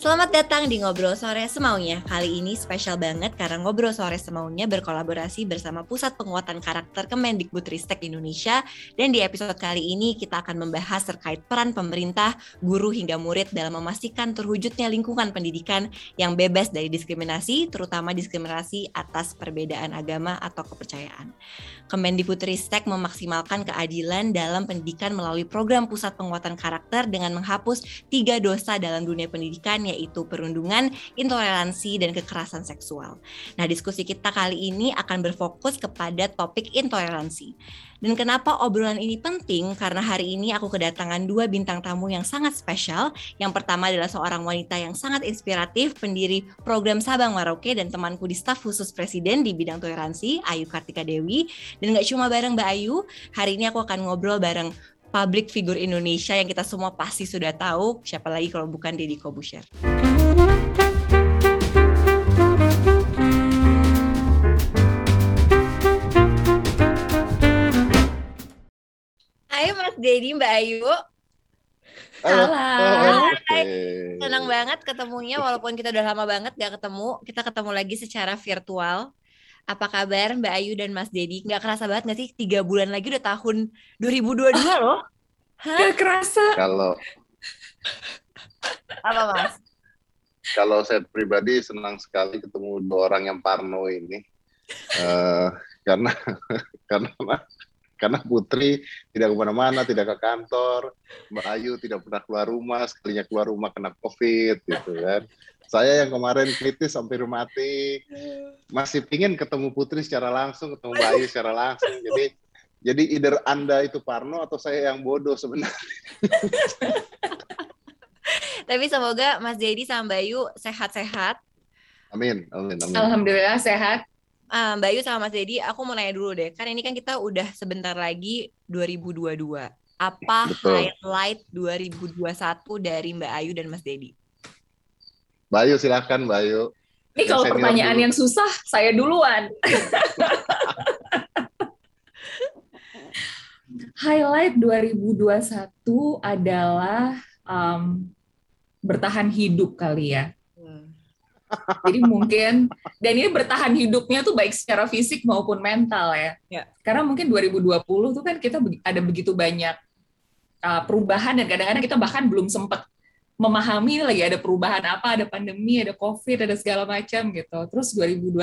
Selamat datang di Ngobrol Sore Semaunya. Kali ini spesial banget karena Ngobrol Sore Semaunya berkolaborasi bersama Pusat Penguatan Karakter Kemendikbudristek Indonesia dan di episode kali ini kita akan membahas terkait peran pemerintah, guru hingga murid dalam memastikan terwujudnya lingkungan pendidikan yang bebas dari diskriminasi, terutama diskriminasi atas perbedaan agama atau kepercayaan. Kemendikbudristek memaksimalkan keadilan dalam pendidikan melalui program Pusat Penguatan Karakter dengan menghapus tiga dosa dalam dunia pendidikan yaitu perundungan, intoleransi, dan kekerasan seksual. Nah, diskusi kita kali ini akan berfokus kepada topik intoleransi. Dan kenapa obrolan ini penting? Karena hari ini aku kedatangan dua bintang tamu yang sangat spesial. Yang pertama adalah seorang wanita yang sangat inspiratif, pendiri program Sabang Maroke dan temanku di staf khusus presiden di bidang toleransi, Ayu Kartika Dewi. Dan nggak cuma bareng Mbak Ayu, hari ini aku akan ngobrol bareng public figure Indonesia yang kita semua pasti sudah tahu, siapa lagi kalau bukan Deddy Kobusher. Ayo Mas Deddy, Mbak Ayu. Halo. Halo. Senang banget ketemunya walaupun kita udah lama banget gak ketemu. Kita ketemu lagi secara virtual. Apa kabar Mbak Ayu dan Mas Dedi? Nggak kerasa banget nggak sih? Tiga bulan lagi udah tahun 2022 loh. Hah? Gak kerasa. Kalau apa Mas? Kalau saya pribadi senang sekali ketemu dua orang yang parno ini. Uh, karena karena karena Putri tidak ke mana-mana, tidak ke kantor, Mbak Ayu tidak pernah keluar rumah, sekalinya keluar rumah kena COVID gitu kan. Saya yang kemarin kritis sampai rematik, masih pingin ketemu Putri secara langsung, ketemu Mbak Ayu secara langsung. Jadi jadi either Anda itu Parno atau saya yang bodoh sebenarnya. Tapi semoga Mas Dedi sama Mbak Ayu sehat-sehat. Amin, amin, amin. Alhamdulillah sehat. Uh, Mbak Ayu sama Mas Dedi, aku mau nanya dulu deh. Kan ini kan kita udah sebentar lagi 2022. Apa Betul. highlight 2021 dari Mbak Ayu dan Mas Dedi? Bayu silahkan Bayu. Ini kalau pertanyaan dulu. yang susah, saya duluan. Highlight 2021 adalah um, bertahan hidup kali ya. Hmm. Jadi mungkin dan ini bertahan hidupnya tuh baik secara fisik maupun mental ya. ya. Karena mungkin 2020 tuh kan kita ada begitu banyak uh, perubahan dan kadang-kadang kita bahkan belum sempat memahami lagi ada perubahan apa, ada pandemi, ada COVID, ada segala macam gitu. Terus 2021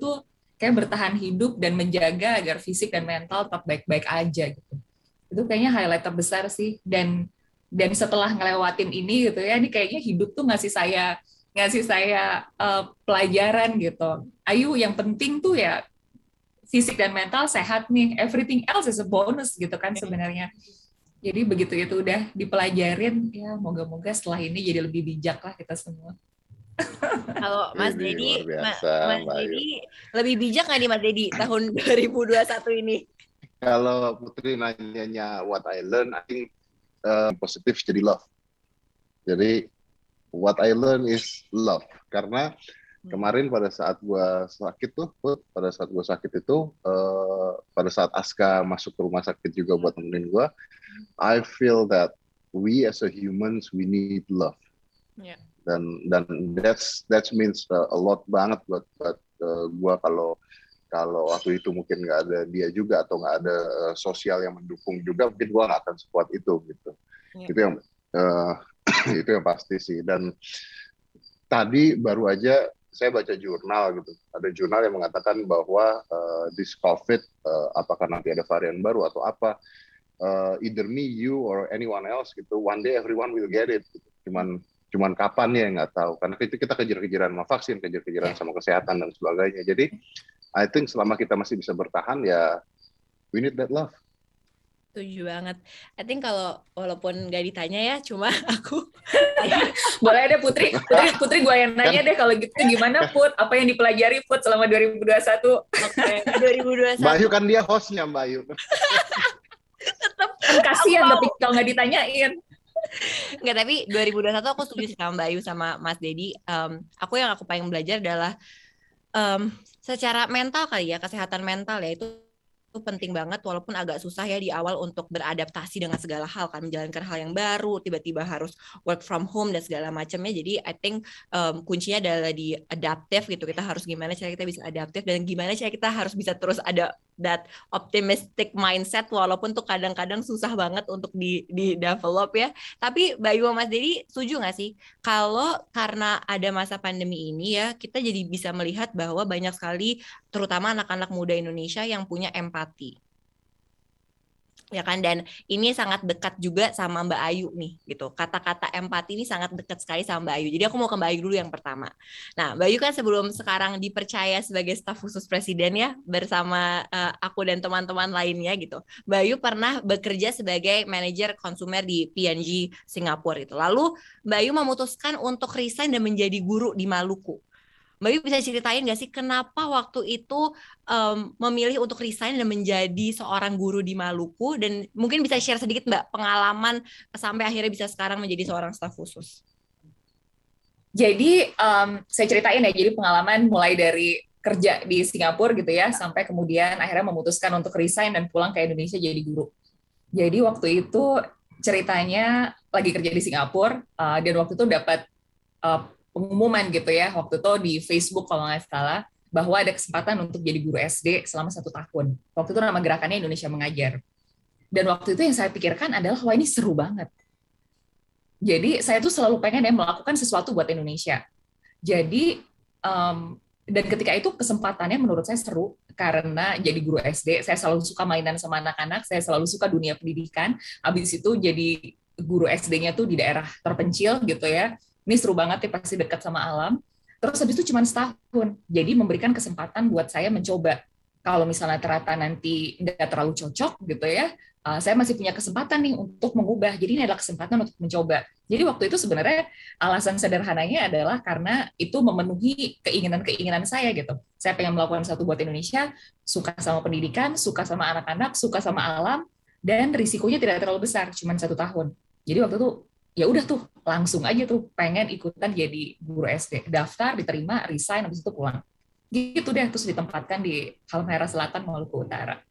tuh kayak bertahan hidup dan menjaga agar fisik dan mental tetap baik-baik aja gitu. Itu kayaknya highlight terbesar sih dan dan setelah ngelewatin ini gitu ya, ini kayaknya hidup tuh ngasih saya ngasih saya uh, pelajaran gitu. Ayu yang penting tuh ya fisik dan mental sehat nih. Everything else is a bonus gitu kan sebenarnya. Jadi begitu itu udah dipelajarin, ya moga-moga setelah ini jadi lebih bijak lah kita semua. Kalau Mas Dedi, Mas Dedi lebih bijak nggak nih Mas Dedi tahun 2021 ini? Kalau Putri nanyanya what I learn, I think uh, positif jadi love. Jadi what I learn is love. Karena. Kemarin pada saat gua sakit tuh, pada saat gua sakit itu, uh, pada saat Aska masuk ke rumah sakit juga buat nemenin gua, I feel that we as a humans we need love. Yeah. Dan dan that's that means uh, a lot banget buat buat uh, gua kalau kalau waktu itu mungkin nggak ada dia juga atau nggak ada uh, sosial yang mendukung juga mungkin gua nggak akan sekuat itu gitu. Yeah. Itu yang uh, itu yang pasti sih dan tadi baru aja saya baca jurnal gitu. Ada jurnal yang mengatakan bahwa uh, this COVID, uh, apakah nanti ada varian baru atau apa, uh, either me, you, or anyone else gitu, one day everyone will get it. Gitu. Cuman cuman kapan ya nggak tahu. Karena itu kita kejar-kejaran sama vaksin, kejar-kejaran sama kesehatan dan sebagainya. Jadi I think selama kita masih bisa bertahan ya we need that love. Setuju banget. I think kalau walaupun gak ditanya ya, cuma aku boleh deh Putri. Putri, Putri gue yang nanya deh kalau gitu gimana Put? Apa yang dipelajari Put selama 2021? Oke, okay, 2021. Mbak Ayu kan dia hostnya Mbak Ayu. Tetap kan kasihan tapi kalau nggak ditanyain. Enggak, tapi 2021 aku setuju sama Mbak Ayu sama Mas Dedi. Um, aku yang aku paling belajar adalah um, secara mental kali ya, kesehatan mental ya itu tuh penting banget walaupun agak susah ya di awal untuk beradaptasi dengan segala hal kan menjalankan hal yang baru tiba-tiba harus work from home dan segala macamnya. Jadi I think um, kuncinya adalah di adaptif gitu kita harus gimana cara kita bisa adaptif dan gimana cara kita harus bisa terus ada that optimistic mindset walaupun tuh kadang-kadang susah banget untuk di di develop ya. Tapi Bayu Mas Dedi setuju nggak sih? Kalau karena ada masa pandemi ini ya kita jadi bisa melihat bahwa banyak sekali terutama anak-anak muda Indonesia yang punya empati ya kan? Dan ini sangat dekat juga sama Mbak Ayu nih gitu. Kata-kata empati ini sangat dekat sekali sama Mbak Ayu. Jadi aku mau ke Mbak Ayu dulu yang pertama. Nah Mbak Ayu kan sebelum sekarang dipercaya sebagai staf khusus presiden ya bersama uh, aku dan teman-teman lainnya gitu. Mbak Ayu pernah bekerja sebagai manajer konsumer di PNG Singapura itu lalu Mbak Ayu memutuskan untuk resign dan menjadi guru di Maluku Mbak Yu bisa ceritain nggak sih kenapa waktu itu um, memilih untuk resign dan menjadi seorang guru di Maluku dan mungkin bisa share sedikit Mbak pengalaman sampai akhirnya bisa sekarang menjadi seorang staf khusus. Jadi um, saya ceritain ya, jadi pengalaman mulai dari kerja di Singapura gitu ya, sampai kemudian akhirnya memutuskan untuk resign dan pulang ke Indonesia jadi guru. Jadi waktu itu ceritanya lagi kerja di Singapura uh, dan waktu itu dapat uh, pengumuman gitu ya waktu itu di Facebook kalau nggak salah bahwa ada kesempatan untuk jadi guru SD selama satu tahun. Waktu itu nama gerakannya Indonesia Mengajar. Dan waktu itu yang saya pikirkan adalah wah ini seru banget. Jadi saya tuh selalu pengen ya melakukan sesuatu buat Indonesia. Jadi um, dan ketika itu kesempatannya menurut saya seru karena jadi guru SD saya selalu suka mainan sama anak-anak saya selalu suka dunia pendidikan habis itu jadi guru SD-nya tuh di daerah terpencil gitu ya ini seru banget ya pasti dekat sama alam. Terus habis itu cuma setahun. Jadi memberikan kesempatan buat saya mencoba. Kalau misalnya ternyata nanti nggak terlalu cocok gitu ya, uh, saya masih punya kesempatan nih untuk mengubah. Jadi ini adalah kesempatan untuk mencoba. Jadi waktu itu sebenarnya alasan sederhananya adalah karena itu memenuhi keinginan-keinginan saya gitu. Saya pengen melakukan satu buat Indonesia, suka sama pendidikan, suka sama anak-anak, suka sama alam, dan risikonya tidak terlalu besar, cuma satu tahun. Jadi waktu itu ya udah tuh langsung aja tuh pengen ikutan jadi guru SD daftar diterima resign habis itu pulang gitu deh terus ditempatkan di Halmahera Selatan Maluku Utara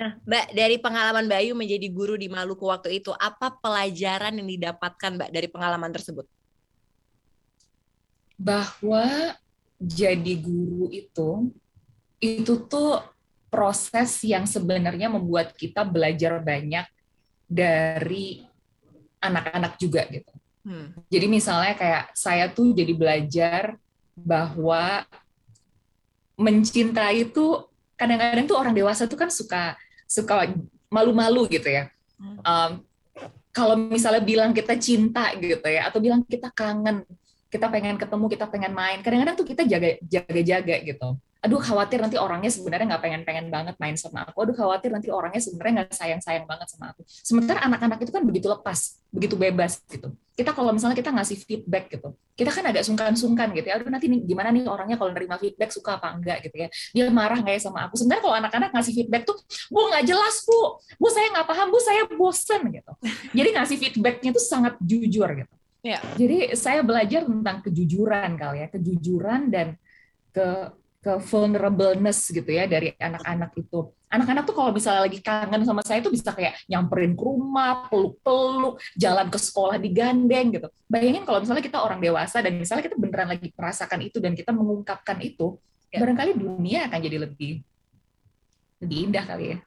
Nah, Mbak, dari pengalaman Bayu menjadi guru di Maluku waktu itu, apa pelajaran yang didapatkan, Mbak, dari pengalaman tersebut? Bahwa jadi guru itu, itu tuh proses yang sebenarnya membuat kita belajar banyak dari anak-anak juga gitu. Hmm. Jadi misalnya kayak saya tuh jadi belajar bahwa mencintai itu kadang-kadang tuh orang dewasa tuh kan suka suka malu-malu gitu ya. Um, kalau misalnya bilang kita cinta gitu ya, atau bilang kita kangen, kita pengen ketemu, kita pengen main, kadang-kadang tuh kita jaga jaga-jaga gitu aduh khawatir nanti orangnya sebenarnya nggak pengen-pengen banget main sama aku, aduh khawatir nanti orangnya sebenarnya nggak sayang-sayang banget sama aku. Sementara anak-anak itu kan begitu lepas, begitu bebas gitu. Kita kalau misalnya kita ngasih feedback gitu, kita kan agak sungkan-sungkan gitu ya, aduh nanti nih, gimana nih orangnya kalau nerima feedback suka apa enggak gitu ya, dia marah nggak ya sama aku. Sebenarnya kalau anak-anak ngasih feedback tuh, bu nggak jelas bu, bu saya nggak paham, bu saya bosen gitu. Jadi ngasih feedbacknya tuh sangat jujur gitu. Ya. Jadi saya belajar tentang kejujuran kali ya, kejujuran dan ke ke vulnerableness gitu ya dari anak-anak itu. Anak-anak tuh kalau misalnya lagi kangen sama saya tuh bisa kayak nyamperin ke rumah, peluk-peluk, jalan ke sekolah digandeng gitu. Bayangin kalau misalnya kita orang dewasa dan misalnya kita beneran lagi merasakan itu dan kita mengungkapkan itu, ya. barangkali dunia akan jadi lebih lebih indah kali ya.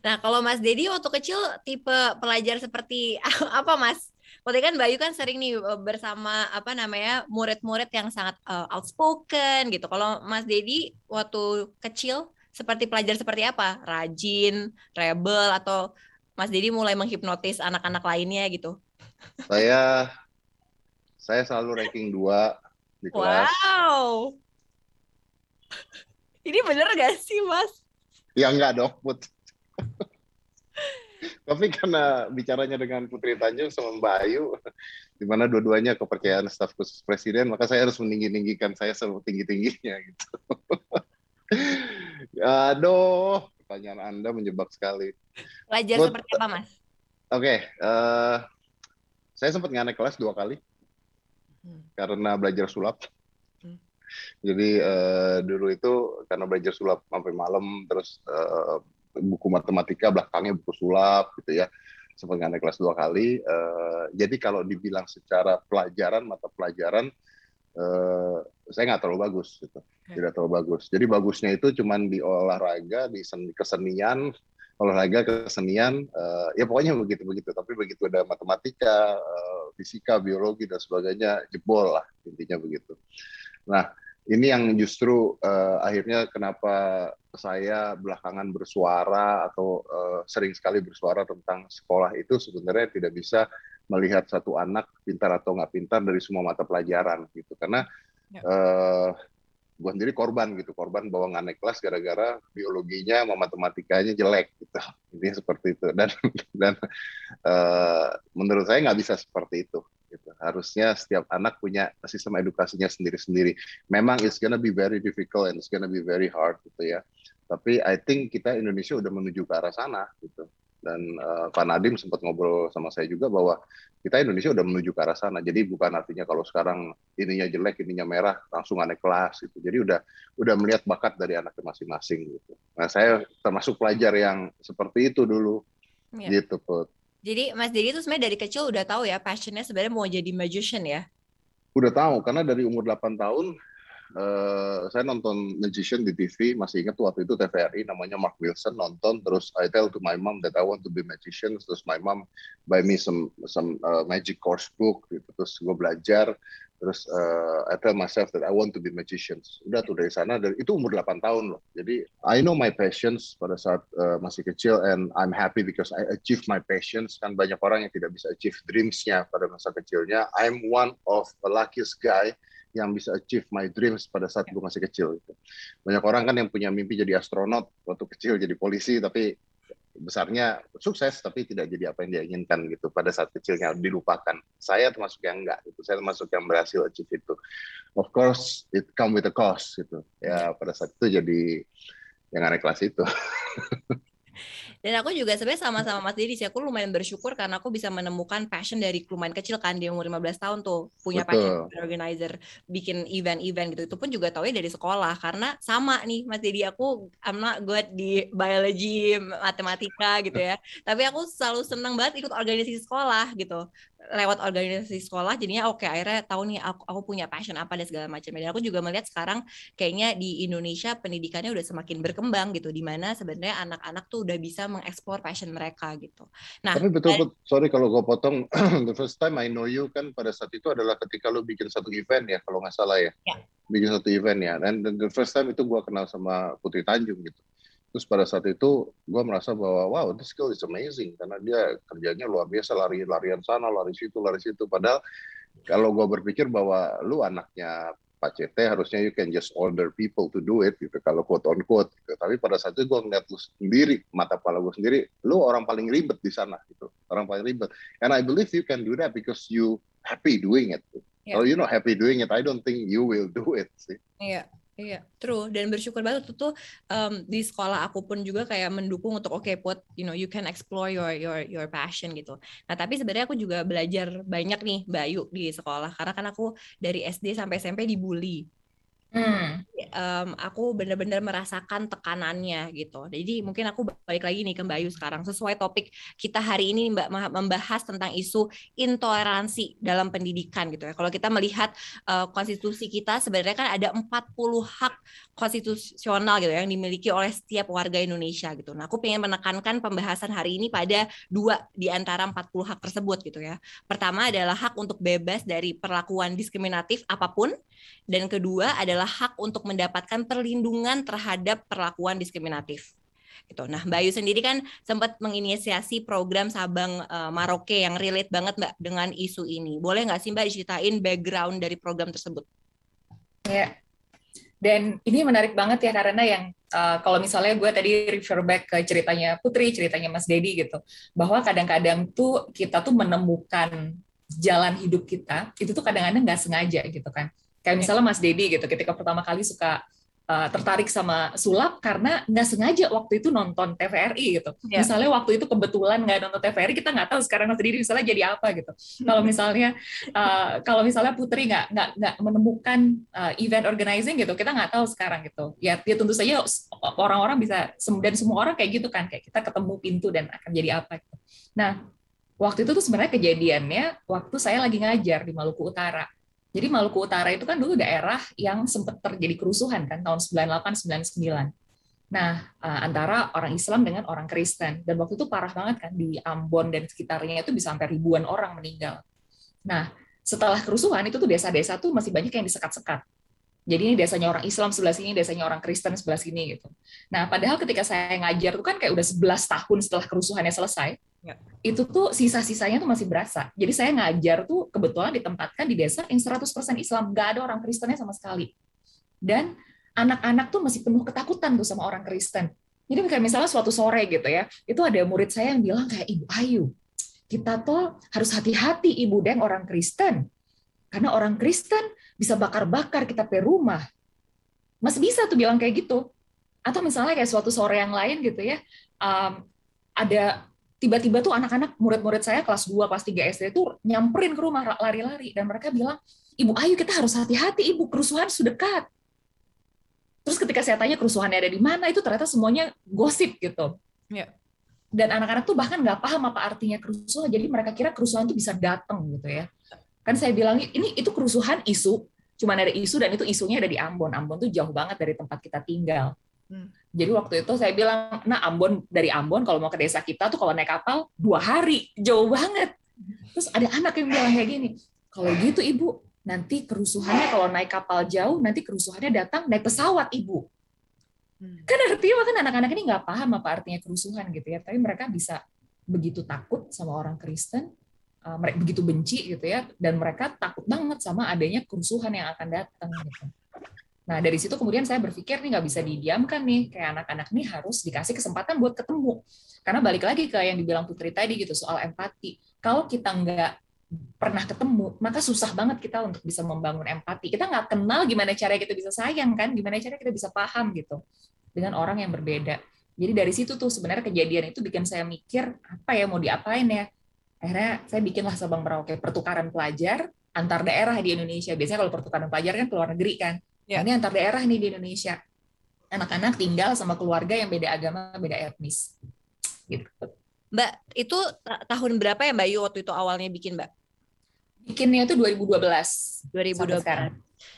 Nah, kalau Mas Dedi waktu kecil tipe pelajar seperti apa, Mas? Waktu kan Bayu kan sering nih eh, bersama apa namanya murid-murid yang sangat uh, outspoken gitu. Kalau Mas Dedi waktu kecil seperti pelajar seperti apa? Rajin, rebel atau Mas Dedi mulai menghipnotis anak-anak lainnya gitu? Saya saya selalu ranking dua di kelas. Wow. Ini bener gak sih, Mas? Ya enggak dong, Put. Tapi karena bicaranya dengan Putri Tanjung sama Mbak Ayu, di mana dua-duanya kepercayaan staf khusus presiden, maka saya harus meninggi-ninggikan saya setinggi-tingginya gitu. Aduh, pertanyaan Anda menjebak sekali. Belajar But, seperti apa, Mas? Oke, okay, uh, eh, saya sempat nggak naik kelas dua kali hmm. karena belajar sulap. Hmm. Jadi uh, dulu itu karena belajar sulap sampai malam, terus uh, buku matematika belakangnya buku sulap gitu ya. Sempat naik kelas dua kali. Uh, jadi kalau dibilang secara pelajaran mata pelajaran uh, saya nggak terlalu bagus gitu. Tidak terlalu bagus. Jadi bagusnya itu cuman di olahraga di seni kesenian olahraga kesenian uh, ya pokoknya begitu begitu tapi begitu ada matematika uh, fisika biologi dan sebagainya jebol lah intinya begitu. Nah ini yang justru uh, akhirnya kenapa saya belakangan bersuara atau uh, sering sekali bersuara tentang sekolah itu sebenarnya tidak bisa melihat satu anak pintar atau nggak pintar dari semua mata pelajaran gitu. Karena ya. uh, gue sendiri korban gitu korban bawa nggak naik kelas gara-gara biologinya sama matematikanya jelek gitu. Ini seperti itu. Dan dan uh, menurut saya nggak bisa seperti itu gitu. Harusnya setiap anak punya sistem edukasinya sendiri-sendiri. Memang it's gonna be very difficult and it's gonna be very hard gitu ya. Tapi I think kita Indonesia udah menuju ke arah sana gitu. Dan uh, Pak Nadim sempat ngobrol sama saya juga bahwa kita Indonesia udah menuju ke arah sana. Jadi bukan artinya kalau sekarang ininya jelek, ininya merah, langsung naik kelas gitu. Jadi udah udah melihat bakat dari anaknya masing-masing gitu. Nah saya termasuk pelajar yang seperti itu dulu. Ya. Gitu, Put. Jadi Mas Dedi itu sebenarnya dari kecil udah tahu ya passionnya sebenarnya mau jadi magician ya? Udah tahu karena dari umur 8 tahun uh, saya nonton magician di TV masih ingat waktu itu TVRI namanya Mark Wilson nonton terus I tell to my mom that I want to be magician terus my mom buy me some some uh, magic course book gitu terus gue belajar terus uh, I tell myself that I want to be magician. Udah tuh dari sana dari itu umur 8 tahun loh. Jadi I know my passions pada saat uh, masih kecil and I'm happy because I achieve my passions. Kan banyak orang yang tidak bisa achieve dreamsnya pada masa kecilnya. I'm one of the luckiest guy yang bisa achieve my dreams pada saat gue masih kecil. Gitu. Banyak orang kan yang punya mimpi jadi astronot waktu kecil jadi polisi tapi besarnya sukses tapi tidak jadi apa yang dia inginkan gitu pada saat kecilnya dilupakan. Saya termasuk yang enggak gitu. Saya termasuk yang berhasil achieve itu. Of course it come with a cost gitu. Ya pada saat itu jadi yang aneh kelas itu. Dan aku juga sebenarnya sama-sama Mas Didi sih, aku lumayan bersyukur karena aku bisa menemukan passion dari lumayan kecil kan, di umur 15 tahun tuh punya Betul. passion organizer, bikin event-event gitu. Itu pun juga tahu ya dari sekolah karena sama nih Mas Didi, aku I'm not good di biology, matematika gitu ya. Tapi aku selalu senang banget ikut organisasi sekolah gitu lewat organisasi sekolah jadinya oke okay, akhirnya tahu nih aku, aku punya passion apa dan segala macam dan aku juga melihat sekarang kayaknya di Indonesia pendidikannya udah semakin berkembang gitu di mana sebenarnya anak-anak tuh udah bisa mengeksplor passion mereka gitu. Nah, tapi betul, dan, sorry kalau gue potong the first time I know you kan pada saat itu adalah ketika lo bikin satu event ya kalau nggak salah ya. ya. Bikin satu event ya dan the first time itu gue kenal sama Putri Tanjung gitu. Terus pada saat itu gue merasa bahwa wow this skill is amazing karena dia kerjanya luar biasa lari-larian sana, lari situ, lari situ. Padahal kalau gue berpikir bahwa lu anaknya Pak CT harusnya you can just order people to do it gitu kalau quote on quote gitu. Tapi pada saat itu gue ngeliat lu sendiri mata kepala gue sendiri, lu orang paling ribet di sana gitu, orang paling ribet. And I believe you can do that because you happy doing it. Yeah. Kalau you not happy doing it, I don't think you will do it sih. Iya. Yeah. Iya, true. Dan bersyukur banget tuh, tuh um, di sekolah aku pun juga kayak mendukung untuk oke, okay, put you know you can explore your your your passion gitu. Nah tapi sebenarnya aku juga belajar banyak nih Bayu di sekolah karena kan aku dari SD sampai SMP dibully. Hmm. Um, aku benar-benar merasakan tekanannya gitu. Jadi mungkin aku balik lagi nih ke Mbak Ayu sekarang sesuai topik kita hari ini Mbak membahas tentang isu intoleransi dalam pendidikan gitu ya. Kalau kita melihat uh, konstitusi kita sebenarnya kan ada 40 hak konstitusional gitu ya, yang dimiliki oleh setiap warga Indonesia gitu. Nah, aku pengen menekankan pembahasan hari ini pada dua di antara 40 hak tersebut gitu ya. Pertama adalah hak untuk bebas dari perlakuan diskriminatif apa pun dan kedua adalah hak untuk mendapatkan perlindungan terhadap perlakuan diskriminatif gitu. Nah, Mbak Ayu sendiri kan sempat menginisiasi program Sabang uh, Maroke yang relate banget Mbak dengan isu ini. Boleh nggak sih Mbak diceritain background dari program tersebut? Ya, dan ini menarik banget ya karena yang uh, kalau misalnya gue tadi refer back ke ceritanya Putri, ceritanya Mas Dedi gitu, bahwa kadang-kadang tuh kita tuh menemukan jalan hidup kita itu tuh kadang-kadang nggak sengaja gitu kan kayak misalnya Mas Dedi gitu ketika pertama kali suka uh, tertarik sama sulap karena nggak sengaja waktu itu nonton TVRI gitu. Yeah. Misalnya waktu itu kebetulan nggak nonton TVRI, kita nggak tahu sekarang sendiri misalnya jadi apa gitu. kalau misalnya uh, kalau misalnya Putri nggak nggak nggak menemukan uh, event organizing gitu, kita nggak tahu sekarang gitu. Ya, ya tentu saja orang-orang bisa dan semua orang kayak gitu kan, kayak kita ketemu pintu dan akan jadi apa. Gitu. Nah, waktu itu tuh sebenarnya kejadiannya waktu saya lagi ngajar di Maluku Utara jadi Maluku Utara itu kan dulu daerah yang sempat terjadi kerusuhan kan tahun 98 99. Nah, eh, antara orang Islam dengan orang Kristen dan waktu itu parah banget kan di Ambon dan sekitarnya itu bisa sampai ribuan orang meninggal. Nah, setelah kerusuhan itu tuh desa-desa tuh masih banyak yang disekat-sekat. Jadi ini desanya orang Islam sebelah sini, desanya orang Kristen sebelah sini gitu. Nah, padahal ketika saya ngajar tuh kan kayak udah 11 tahun setelah kerusuhannya selesai, Ya. Itu tuh sisa-sisanya tuh masih berasa. Jadi saya ngajar tuh kebetulan ditempatkan di desa yang 100% Islam, nggak ada orang Kristennya sama sekali. Dan anak-anak tuh masih penuh ketakutan tuh sama orang Kristen. Jadi kayak misalnya suatu sore gitu ya, itu ada murid saya yang bilang kayak Ibu Ayu, kita tuh harus hati-hati Ibu Deng orang Kristen. Karena orang Kristen bisa bakar-bakar kita pe rumah. Masih bisa tuh bilang kayak gitu. Atau misalnya kayak suatu sore yang lain gitu ya, um, ada tiba-tiba tuh anak-anak murid-murid saya kelas 2, kelas 3 SD itu nyamperin ke rumah lari-lari dan mereka bilang, "Ibu, ayo kita harus hati-hati, Ibu, kerusuhan sudah dekat." Terus ketika saya tanya kerusuhannya ada di mana, itu ternyata semuanya gosip gitu. Ya. Dan anak-anak tuh bahkan nggak paham apa artinya kerusuhan, jadi mereka kira kerusuhan tuh bisa datang gitu ya. Kan saya bilang ini itu kerusuhan isu, cuma ada isu dan itu isunya ada di Ambon. Ambon tuh jauh banget dari tempat kita tinggal. Hmm. Jadi waktu itu saya bilang, nah Ambon dari Ambon kalau mau ke desa kita tuh kalau naik kapal dua hari, jauh banget. Terus ada anak yang bilang kayak gini, kalau gitu ibu nanti kerusuhannya kalau naik kapal jauh nanti kerusuhannya datang naik pesawat ibu. Hmm. Kan artinya kan anak-anak ini nggak paham apa artinya kerusuhan gitu ya, tapi mereka bisa begitu takut sama orang Kristen, uh, mereka begitu benci gitu ya, dan mereka takut banget sama adanya kerusuhan yang akan datang gitu. Nah, dari situ kemudian saya berpikir nih nggak bisa didiamkan nih, kayak anak-anak nih harus dikasih kesempatan buat ketemu. Karena balik lagi ke yang dibilang Putri tadi gitu, soal empati. Kalau kita nggak pernah ketemu, maka susah banget kita untuk bisa membangun empati. Kita nggak kenal gimana cara kita bisa sayang kan, gimana cara kita bisa paham gitu dengan orang yang berbeda. Jadi dari situ tuh sebenarnya kejadian itu bikin saya mikir apa ya mau diapain ya. Akhirnya saya bikinlah Sabang Merauke pertukaran pelajar antar daerah di Indonesia. Biasanya kalau pertukaran pelajar kan ke luar negeri kan. Ya. Ini antar daerah nih di Indonesia. Anak-anak tinggal sama keluarga yang beda agama, beda etnis. Gitu. Mbak, itu tahun berapa ya Mbak Yu waktu itu awalnya bikin Mbak? Bikinnya itu 2012. 2012. Sampai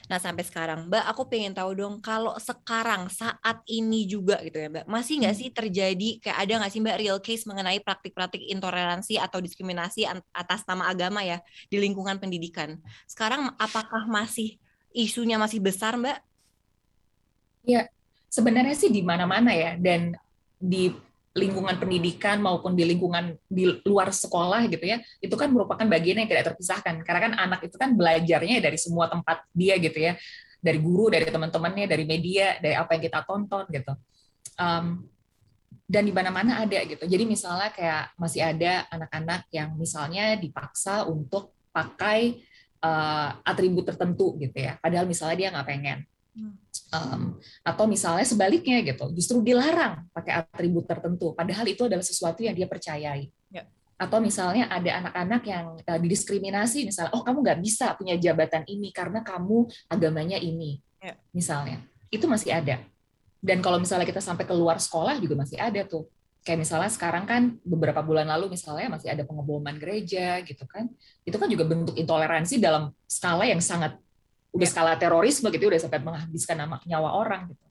Nah sampai sekarang, Mbak, aku pengen tahu dong kalau sekarang saat ini juga gitu ya, Mbak, masih nggak hmm. sih terjadi kayak ada nggak sih Mbak real case mengenai praktik-praktik intoleransi atau diskriminasi atas nama agama ya di lingkungan pendidikan? Sekarang apakah masih isunya masih besar, Mbak? Ya, sebenarnya sih di mana-mana ya, dan di lingkungan pendidikan maupun di lingkungan di luar sekolah gitu ya, itu kan merupakan bagian yang tidak terpisahkan. Karena kan anak itu kan belajarnya dari semua tempat dia gitu ya, dari guru, dari teman-temannya, dari media, dari apa yang kita tonton gitu. Um, dan di mana-mana ada gitu. Jadi misalnya kayak masih ada anak-anak yang misalnya dipaksa untuk pakai uh, atribut tertentu gitu ya. Padahal misalnya dia nggak pengen. Um, atau misalnya sebaliknya gitu, justru dilarang pakai atribut tertentu, padahal itu adalah sesuatu yang dia percayai. Ya. Atau misalnya ada anak-anak yang uh, didiskriminasi, misalnya, oh kamu nggak bisa punya jabatan ini karena kamu agamanya ini, ya. misalnya, itu masih ada. Dan kalau misalnya kita sampai keluar sekolah juga masih ada tuh kayak misalnya sekarang kan beberapa bulan lalu misalnya masih ada pengeboman gereja gitu kan itu kan juga bentuk intoleransi dalam skala yang sangat udah ya. skala terorisme gitu udah sampai menghabiskan nama nyawa orang gitu.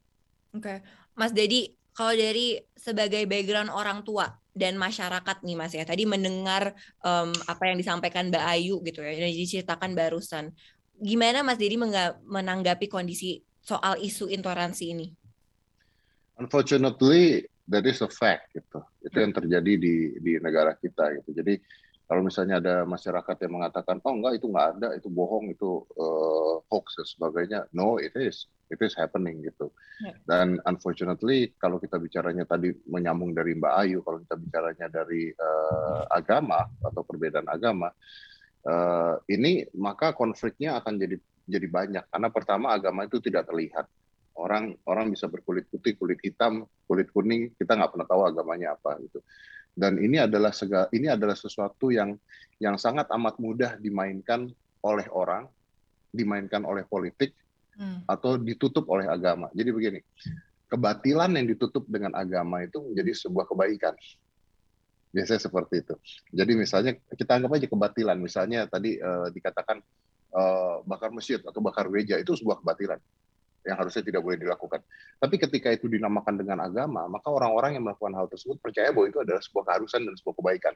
Oke, okay. Mas Dedi kalau dari sebagai background orang tua dan masyarakat nih Mas ya tadi mendengar um, apa yang disampaikan Mbak Ayu gitu ya yang diceritakan barusan gimana Mas Dedi menanggapi kondisi soal isu intoleransi ini? Unfortunately that is a fact gitu. Itu yang terjadi di di negara kita gitu. Jadi kalau misalnya ada masyarakat yang mengatakan oh enggak itu enggak ada itu bohong itu uh, hoax dan sebagainya no it is it is happening gitu ya. dan unfortunately kalau kita bicaranya tadi menyambung dari Mbak Ayu kalau kita bicaranya dari uh, agama atau perbedaan agama uh, ini maka konfliknya akan jadi jadi banyak karena pertama agama itu tidak terlihat orang orang bisa berkulit putih, kulit hitam, kulit kuning, kita nggak pernah tahu agamanya apa gitu. Dan ini adalah segala, ini adalah sesuatu yang yang sangat amat mudah dimainkan oleh orang, dimainkan oleh politik, hmm. atau ditutup oleh agama. Jadi begini, kebatilan yang ditutup dengan agama itu menjadi sebuah kebaikan. Biasanya seperti itu. Jadi misalnya kita anggap aja kebatilan, misalnya tadi uh, dikatakan uh, bakar masjid atau bakar gereja itu sebuah kebatilan yang harusnya tidak boleh dilakukan. Tapi ketika itu dinamakan dengan agama, maka orang-orang yang melakukan hal tersebut percaya bahwa itu adalah sebuah keharusan dan sebuah kebaikan.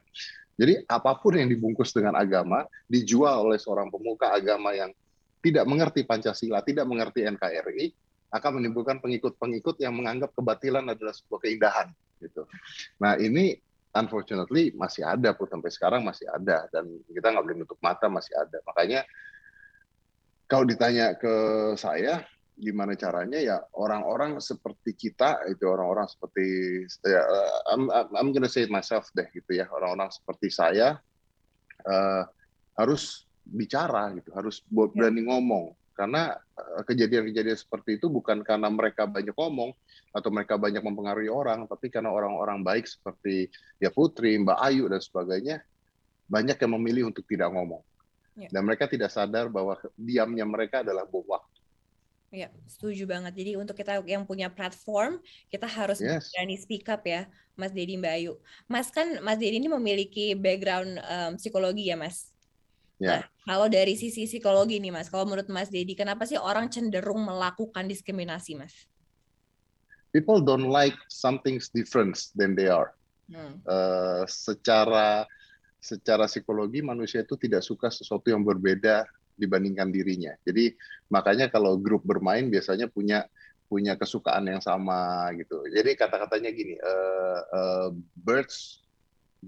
Jadi apa pun yang dibungkus dengan agama dijual oleh seorang pemuka agama yang tidak mengerti Pancasila, tidak mengerti NKRI, akan menimbulkan pengikut-pengikut yang menganggap kebatilan adalah sebuah keindahan. Gitu. Nah ini unfortunately masih ada pun sampai sekarang masih ada dan kita nggak boleh nutup mata masih ada. Makanya kalau ditanya ke saya gimana caranya ya orang-orang seperti kita itu orang-orang seperti ya I'm, I'm gonna say it myself deh gitu ya orang-orang seperti saya uh, harus bicara gitu harus ya. berani ngomong karena eh, kejadian-kejadian seperti itu bukan karena mereka banyak ngomong atau mereka banyak mempengaruhi orang tapi karena orang-orang baik seperti ya Putri Mbak Ayu dan sebagainya banyak yang memilih untuk tidak ngomong ya. dan mereka tidak sadar bahwa diamnya mereka adalah bom waktu Ya, setuju banget. Jadi untuk kita yang punya platform, kita harus yes. berani speak up ya, Mas Dedi Mbak Ayu. Mas kan, Mas Dedi ini memiliki background um, psikologi ya, Mas. Yeah. Nah, kalau dari sisi psikologi nih, Mas, kalau menurut Mas Dedi, kenapa sih orang cenderung melakukan diskriminasi, Mas? People don't like something different than they are. Hmm. Uh, secara secara psikologi manusia itu tidak suka sesuatu yang berbeda dibandingkan dirinya. Jadi makanya kalau grup bermain biasanya punya punya kesukaan yang sama gitu. Jadi kata-katanya gini, uh, uh, birds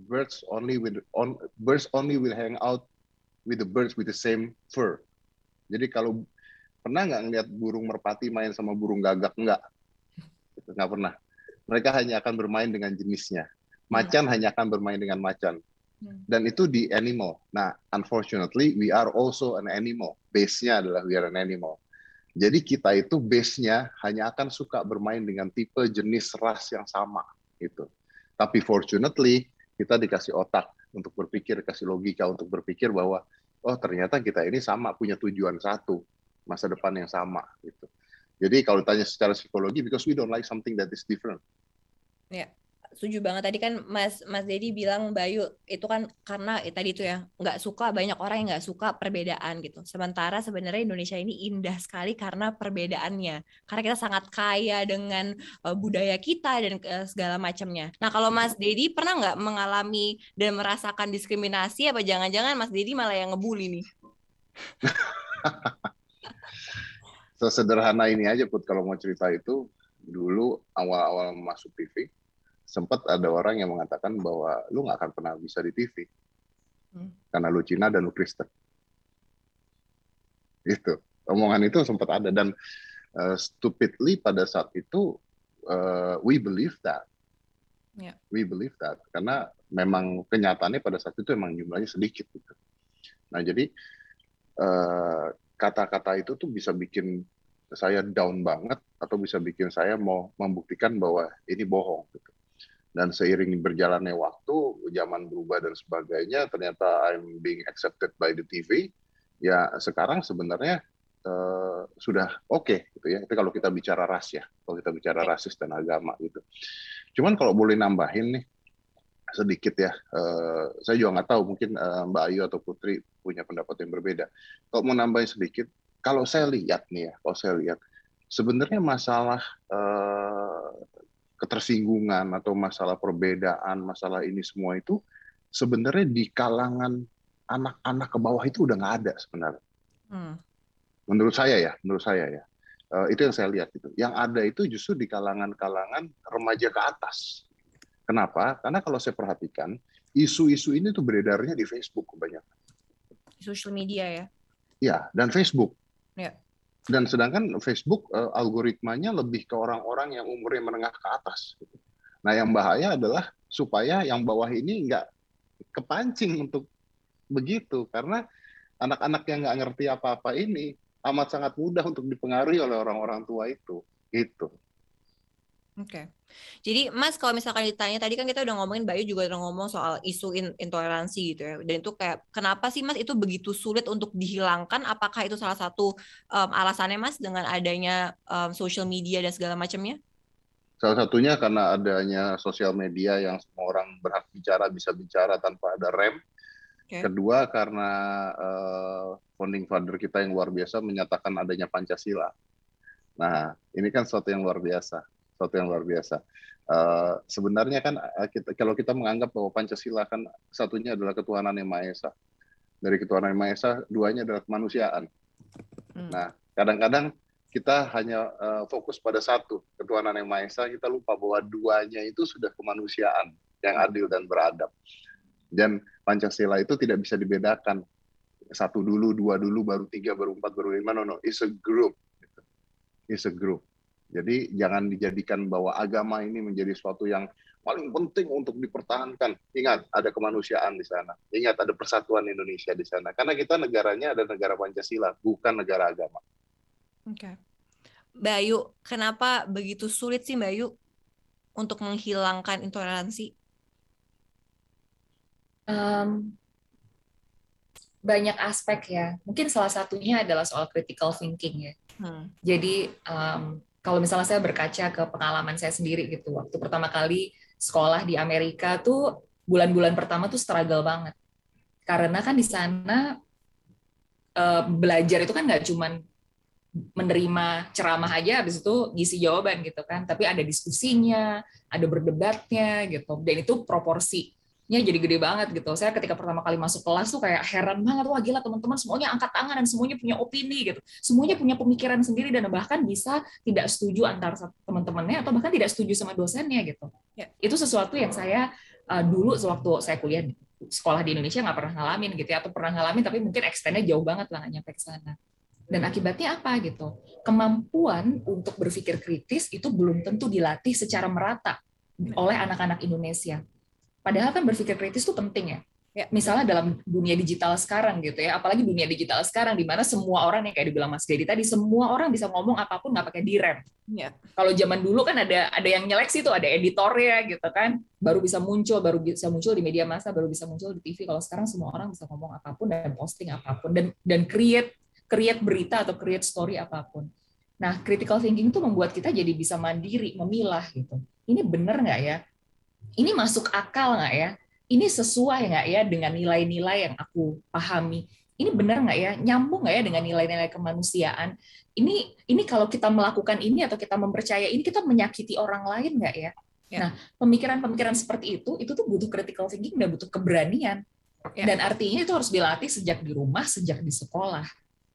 birds only with on birds only will hang out with the birds with the same fur. Jadi kalau pernah nggak ngeliat burung merpati main sama burung gagak nggak? Nggak pernah. Mereka hanya akan bermain dengan jenisnya. Macan hmm. hanya akan bermain dengan macan. Hmm. Dan itu di animal. Nah, unfortunately, we are also an animal. Base-nya adalah we are an animal. Jadi kita itu base-nya hanya akan suka bermain dengan tipe jenis ras yang sama. Gitu. Tapi fortunately, kita dikasih otak untuk berpikir, kasih logika untuk berpikir bahwa, oh ternyata kita ini sama, punya tujuan satu, masa depan yang sama. Gitu. Jadi kalau ditanya secara psikologi, because we don't like something that is different. Yeah setuju banget tadi kan Mas Mas Dedi bilang Bayu itu kan karena eh, tadi itu ya nggak suka banyak orang yang nggak suka perbedaan gitu. Sementara sebenarnya Indonesia ini indah sekali karena perbedaannya. Karena kita sangat kaya dengan uh, budaya kita dan uh, segala macamnya. Nah kalau Mas Dedi pernah nggak mengalami dan merasakan diskriminasi apa jangan-jangan Mas Dedi malah yang ngebully nih? Sesederhana ini aja Put kalau mau cerita itu dulu awal-awal masuk TV sempat ada orang yang mengatakan bahwa lu nggak akan pernah bisa di TV hmm. karena lu Cina dan lu Kristen. Itu omongan itu sempat ada dan uh, stupidly pada saat itu uh, we believe that. Yeah. We believe that karena memang kenyataannya pada saat itu memang jumlahnya sedikit gitu. Nah jadi eh, kata-kata uh, itu tuh bisa bikin saya down banget atau bisa bikin saya mau membuktikan bahwa ini bohong gitu dan seiring berjalannya waktu zaman berubah dan sebagainya ternyata I'm being accepted by the TV ya sekarang sebenarnya uh, sudah oke okay, gitu ya. Itu kalau kita bicara ras ya kalau kita bicara rasis dan agama gitu. Cuman kalau boleh nambahin nih sedikit ya uh, saya juga nggak tahu mungkin uh, Mbak Ayu atau Putri punya pendapat yang berbeda. Kalau mau nambahin sedikit kalau saya lihat nih ya kalau saya lihat sebenarnya masalah uh, ketersinggungan atau masalah perbedaan, masalah ini semua itu sebenarnya di kalangan anak-anak ke bawah itu udah nggak ada sebenarnya. Hmm. Menurut saya ya, menurut saya ya. Uh, itu yang saya lihat itu. Yang ada itu justru di kalangan-kalangan remaja ke atas. Kenapa? Karena kalau saya perhatikan, isu-isu ini tuh beredarnya di Facebook kebanyakan. Social media ya? Ya, dan Facebook. Ya dan sedangkan Facebook uh, algoritmanya lebih ke orang-orang yang umurnya menengah ke atas. Gitu. Nah yang bahaya adalah supaya yang bawah ini nggak kepancing untuk begitu karena anak-anak yang nggak ngerti apa-apa ini amat sangat mudah untuk dipengaruhi oleh orang-orang tua itu. Itu. Oke. Okay. Jadi Mas kalau misalkan ditanya tadi kan kita udah ngomongin Bayu juga udah ngomong soal isu in intoleransi gitu ya. Dan itu kayak kenapa sih Mas itu begitu sulit untuk dihilangkan? Apakah itu salah satu um, alasannya Mas dengan adanya um, social media dan segala macamnya? Salah satunya karena adanya sosial media yang semua orang berhak bicara bisa bicara tanpa ada rem. Okay. Kedua karena uh, founding father kita yang luar biasa menyatakan adanya Pancasila. Nah, ini kan sesuatu yang luar biasa sesuatu yang luar biasa. Uh, sebenarnya kan uh, kita, kalau kita menganggap bahwa Pancasila kan satunya adalah ketuhanan yang maha esa. Dari ketuhanan yang maha esa, duanya adalah kemanusiaan. Hmm. Nah, kadang-kadang kita hanya uh, fokus pada satu, ketuhanan yang maha esa, kita lupa bahwa duanya itu sudah kemanusiaan yang adil dan beradab. Dan Pancasila itu tidak bisa dibedakan. Satu dulu, dua dulu, baru tiga, baru empat, baru lima. No, no. It's a group. It's a group. Jadi jangan dijadikan bahwa agama ini menjadi suatu yang paling penting untuk dipertahankan. Ingat, ada kemanusiaan di sana. Ingat, ada persatuan Indonesia di sana. Karena kita negaranya ada negara Pancasila, bukan negara agama. Oke. Okay. Bayu, kenapa begitu sulit sih Bayu untuk menghilangkan intoleransi? Um, banyak aspek ya. Mungkin salah satunya adalah soal critical thinking ya. Hmm. Jadi um, kalau misalnya saya berkaca ke pengalaman saya sendiri gitu waktu pertama kali sekolah di Amerika tuh bulan-bulan pertama tuh struggle banget. Karena kan di sana uh, belajar itu kan nggak cuman menerima ceramah aja habis itu ngisi jawaban gitu kan. Tapi ada diskusinya ada berdebatnya gitu. Dan itu proporsi nya jadi gede banget gitu. Saya ketika pertama kali masuk kelas tuh kayak heran banget, wah gila teman-teman semuanya angkat tangan dan semuanya punya opini gitu. Semuanya punya pemikiran sendiri dan bahkan bisa tidak setuju antar teman-temannya atau bahkan tidak setuju sama dosennya gitu. Ya. Itu sesuatu yang saya uh, dulu sewaktu saya kuliah sekolah di Indonesia nggak pernah ngalamin gitu ya, atau pernah ngalamin tapi mungkin extendnya jauh banget lah nyampe ke sana. Dan akibatnya apa gitu? Kemampuan untuk berpikir kritis itu belum tentu dilatih secara merata oleh anak-anak Indonesia Padahal kan berpikir kritis itu penting ya. Ya, misalnya dalam dunia digital sekarang gitu ya, apalagi dunia digital sekarang di mana semua orang yang kayak dibilang Mas Dedi tadi, semua orang bisa ngomong apa pun nggak pakai direm. Ya. Kalau zaman dulu kan ada ada yang nyeleksi tuh, ada editornya gitu kan, baru bisa muncul, baru bisa muncul di media massa, baru bisa muncul di TV. Kalau sekarang semua orang bisa ngomong apa pun dan posting apa pun dan dan create create berita atau create story apa pun. Nah, critical thinking itu membuat kita jadi bisa mandiri, memilah gitu. Ini benar nggak ya? Ini masuk akal nggak ya? Ini sesuai nggak ya dengan nilai-nilai yang aku pahami? Ini benar nggak ya? Nyambung nggak ya dengan nilai-nilai kemanusiaan? Ini ini kalau kita melakukan ini atau kita mempercaya ini kita menyakiti orang lain nggak ya? ya? Nah, pemikiran-pemikiran seperti itu itu tuh butuh critical thinking dan butuh keberanian. Ya. Dan artinya itu harus dilatih sejak di rumah, sejak di sekolah.